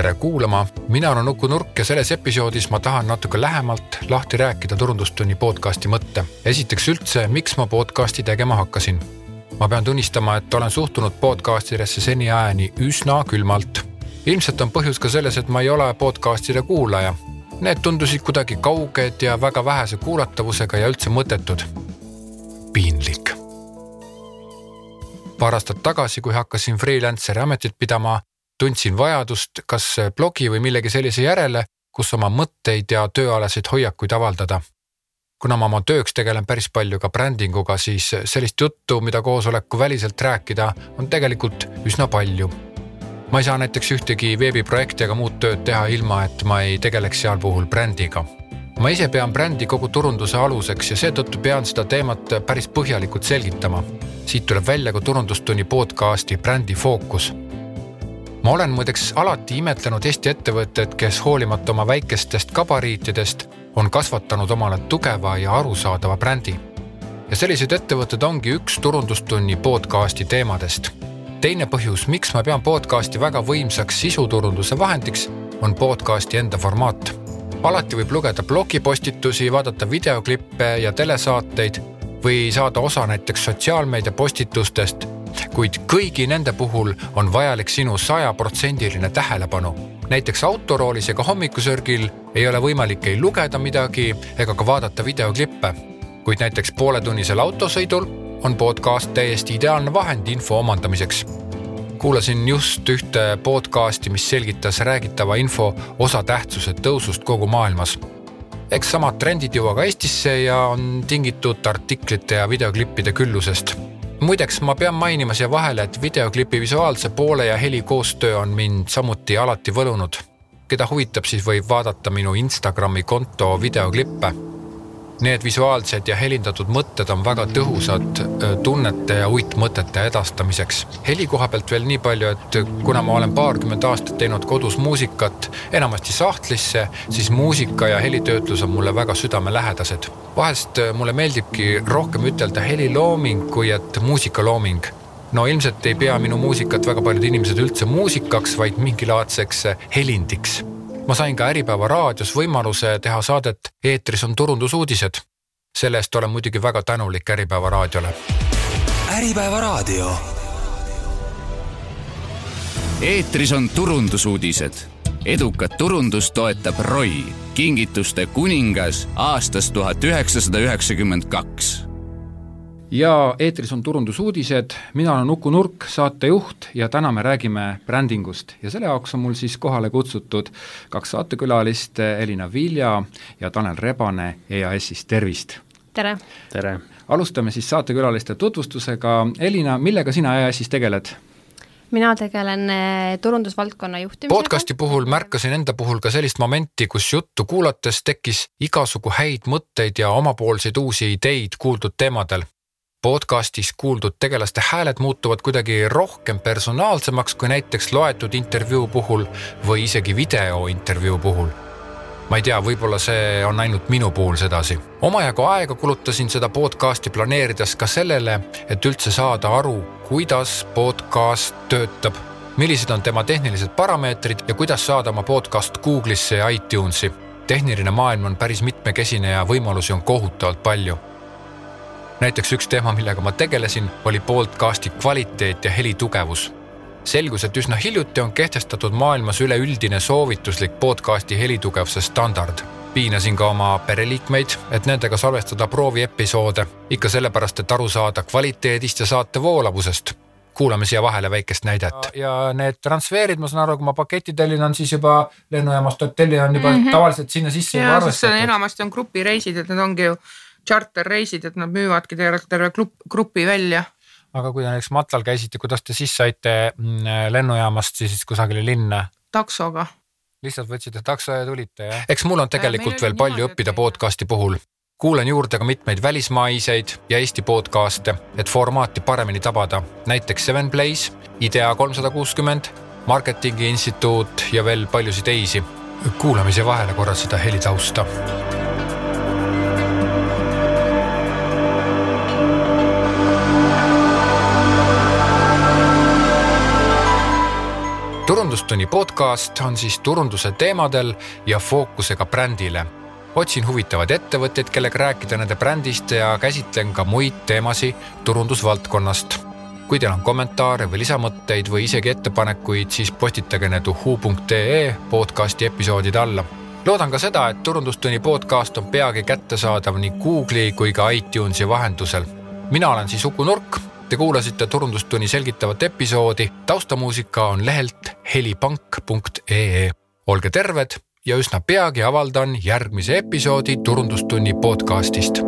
tere kuulama, mina olen Uku Nurk ja selles episoodis ma tahan natuke lähemalt lahti rääkida turundustunni podcasti mõtte. esiteks üldse, miks ma podcasti tegema hakkasin. ma pean tunnistama, et olen suhtunud podcastidesse seniajani üsna külmalt. ilmselt on põhjus ka selles, et ma ei ole podcastide kuulaja. Need tundusid kuidagi kauged ja väga vähese kuulatavusega ja üldse mõttetud. Paar aastat tagasi, kui hakkasin freelanceri ametit pidama, tundsin vajadust kas blogi või millegi sellise järele, kus oma mõtteid ja tööalaseid hoiakuid avaldada. kuna ma oma tööks tegelen päris palju ka brändinguga, siis sellist juttu, mida koosoleku väliselt rääkida, on tegelikult üsna palju. ma ei saa näiteks ühtegi veebiprojekti ega muud tööd teha, ilma et ma ei tegeleks seal puhul brändiga ma ise pean brändi kogu turunduse aluseks ja seetõttu pean seda teemat päris põhjalikult selgitama. Siit tuleb välja ka turundustunni podcasti Brändi fookus ma olen muideks alati imetlenud Eesti ettevõtteid, kes hoolimata oma väikestest gabariitidest on kasvatanud omale tugeva ja arusaadava brändi. ja sellised ettevõtted ongi üks turundustunni podcasti teemadest. teine põhjus, miks ma pean podcasti väga võimsaks sisuturunduse vahendiks, on podcasti enda formaat. alati võib lugeda blogipostitusi, vaadata videoklippe ja telesaateid või saada osa näiteks sotsiaalmeedia postitustest kuid kõigi nende puhul on vajalik sinu sajaprotsendiline tähelepanu. näiteks autoroolis ega hommikusörgil ei ole võimalik ei lugeda midagi ega ka vaadata videoklippe. kuid näiteks pooletunnisel autosõidul on podcast täiesti ideaalne vahend info omandamiseks kuulasin just ühte podcasti, mis selgitas räägitava info osatähtsuse tõusust kogu maailmas. Eks samad trendid jõua ka Eestisse ja on tingitud artiklite ja videoklippide küllusest muideks ma pean mainima siia vahele, et videoklipi visuaalse poole ja heli koostöö on mind samuti alati võlunud. keda huvitab, siis võib vaadata minu Instagrami konto videoklippe Need visuaalsed ja helindatud mõtted on väga tõhusad tunnete ja uitmõtete edastamiseks. heli koha pealt veel nii palju, et kuna ma olen paarkümmend aastat teinud kodus muusikat, enamasti sahtlisse, siis muusika ja helitöötlus on mulle väga südamelähedased. vahest mulle meeldibki rohkem ütelda helilooming, kui et muusikalooming no ilmselt ei pea minu muusikat väga paljud inimesed üldse muusikaks, vaid mingilaadseks helindiks ma sain ka Äripäeva raadios võimaluse teha saadet Eetris on turundusuudised. selle eest olen muidugi väga tänulik Äripäeva raadiole. äripäeva raadio. eetris on turundusuudised. edukat turundust toetab ROI, kingituste kuningas aastast tuhat üheksasada üheksakümmend kaks ja eetris on turundusuudised, mina olen Uku Nurk, saatejuht ja täna me räägime brändingust ja selle jaoks on mul siis kohale kutsutud kaks saatekülalist, Elina Vilja ja Tanel Rebane EAS-ist, tervist! tere! tere! alustame siis saatekülaliste tutvustusega, Elina, millega sina EAS-is tegeled? mina tegelen eh, turundusvaldkonna juhtimisega. podcasti puhul märkasin enda puhul ka sellist momenti, kus juttu kuulates tekkis igasugu häid mõtteid ja omapoolseid uusi ideid kuuldud teemadel podcastis kuuldud tegelaste hääled muutuvad kuidagi rohkem personaalsemaks kui näiteks loetud intervjuu puhul või isegi videointervjuu puhul. ma ei tea, võib-olla see on ainult minu puhul sedasi. omajagu aega kulutasin seda podcasti planeerides ka sellele, et üldse saada aru, kuidas podcast töötab, millised on tema tehnilised parameetrid ja kuidas saada oma podcast Google'isse ja iTunesi. tehniline maailm on päris mitmekesine ja võimalusi on kohutavalt palju näiteks üks teema, millega ma tegelesin, oli podcasti kvaliteet ja helitugevus. selgus, et üsna hiljuti on kehtestatud maailmas üleüldine soovituslik podcasti helitugevuse standard. piinasin ka oma pereliikmeid, et nendega salvestada prooviepisoode, ikka sellepärast, et aru saada kvaliteedist ja saate voolavusest kuulame siia vahele väikest näidet. ja need transferid, ma saan aru, kui ma paketi tellin, on siis juba lennujaamast hotelli on juba mm -hmm. tavaliselt sinna sisse juba arvestatud. enamasti on grupireisid, et need ongi ju charterreisid, et nad müüvadki terve, terve grupi välja. aga kui te näiteks matlal käisite, kuidas te siis saite mm, lennujaamast siis kusagile linna? taksoga. lihtsalt võtsite takso ja tulite jah? eks mul on tegelikult veel palju õppida podcast'i puhul kuulan juurde ka mitmeid välismaiseid ja Eesti podcast'e, et formaati paremini tabada, näiteks Seven Plays, IDEA kolmsada kuuskümmend, Marketingi Instituut ja veel paljusid teisi. kuulamise vahele korra seda helitausta turundustunni podcast on siis turunduse teemadel ja fookusega brändile. otsin huvitavaid ettevõtteid, kellega rääkida nende brändist ja käsitlen ka muid teemasid turundusvaldkonnast. kui teil on kommentaare või lisamõtteid või isegi ettepanekuid, siis postitage need uhuu.ee podcasti episoodide alla loodan ka seda, et Turundustunni podcast on peagi kättesaadav nii Google'i kui ka iTunesi vahendusel. mina olen siis Uku Nurk Te kuulasite Turundustunni selgitavat episoodi. taustamuusika on lehelt helipank.ee. olge terved ja üsna peagi avaldan järgmise episoodi Turundustunni podcastist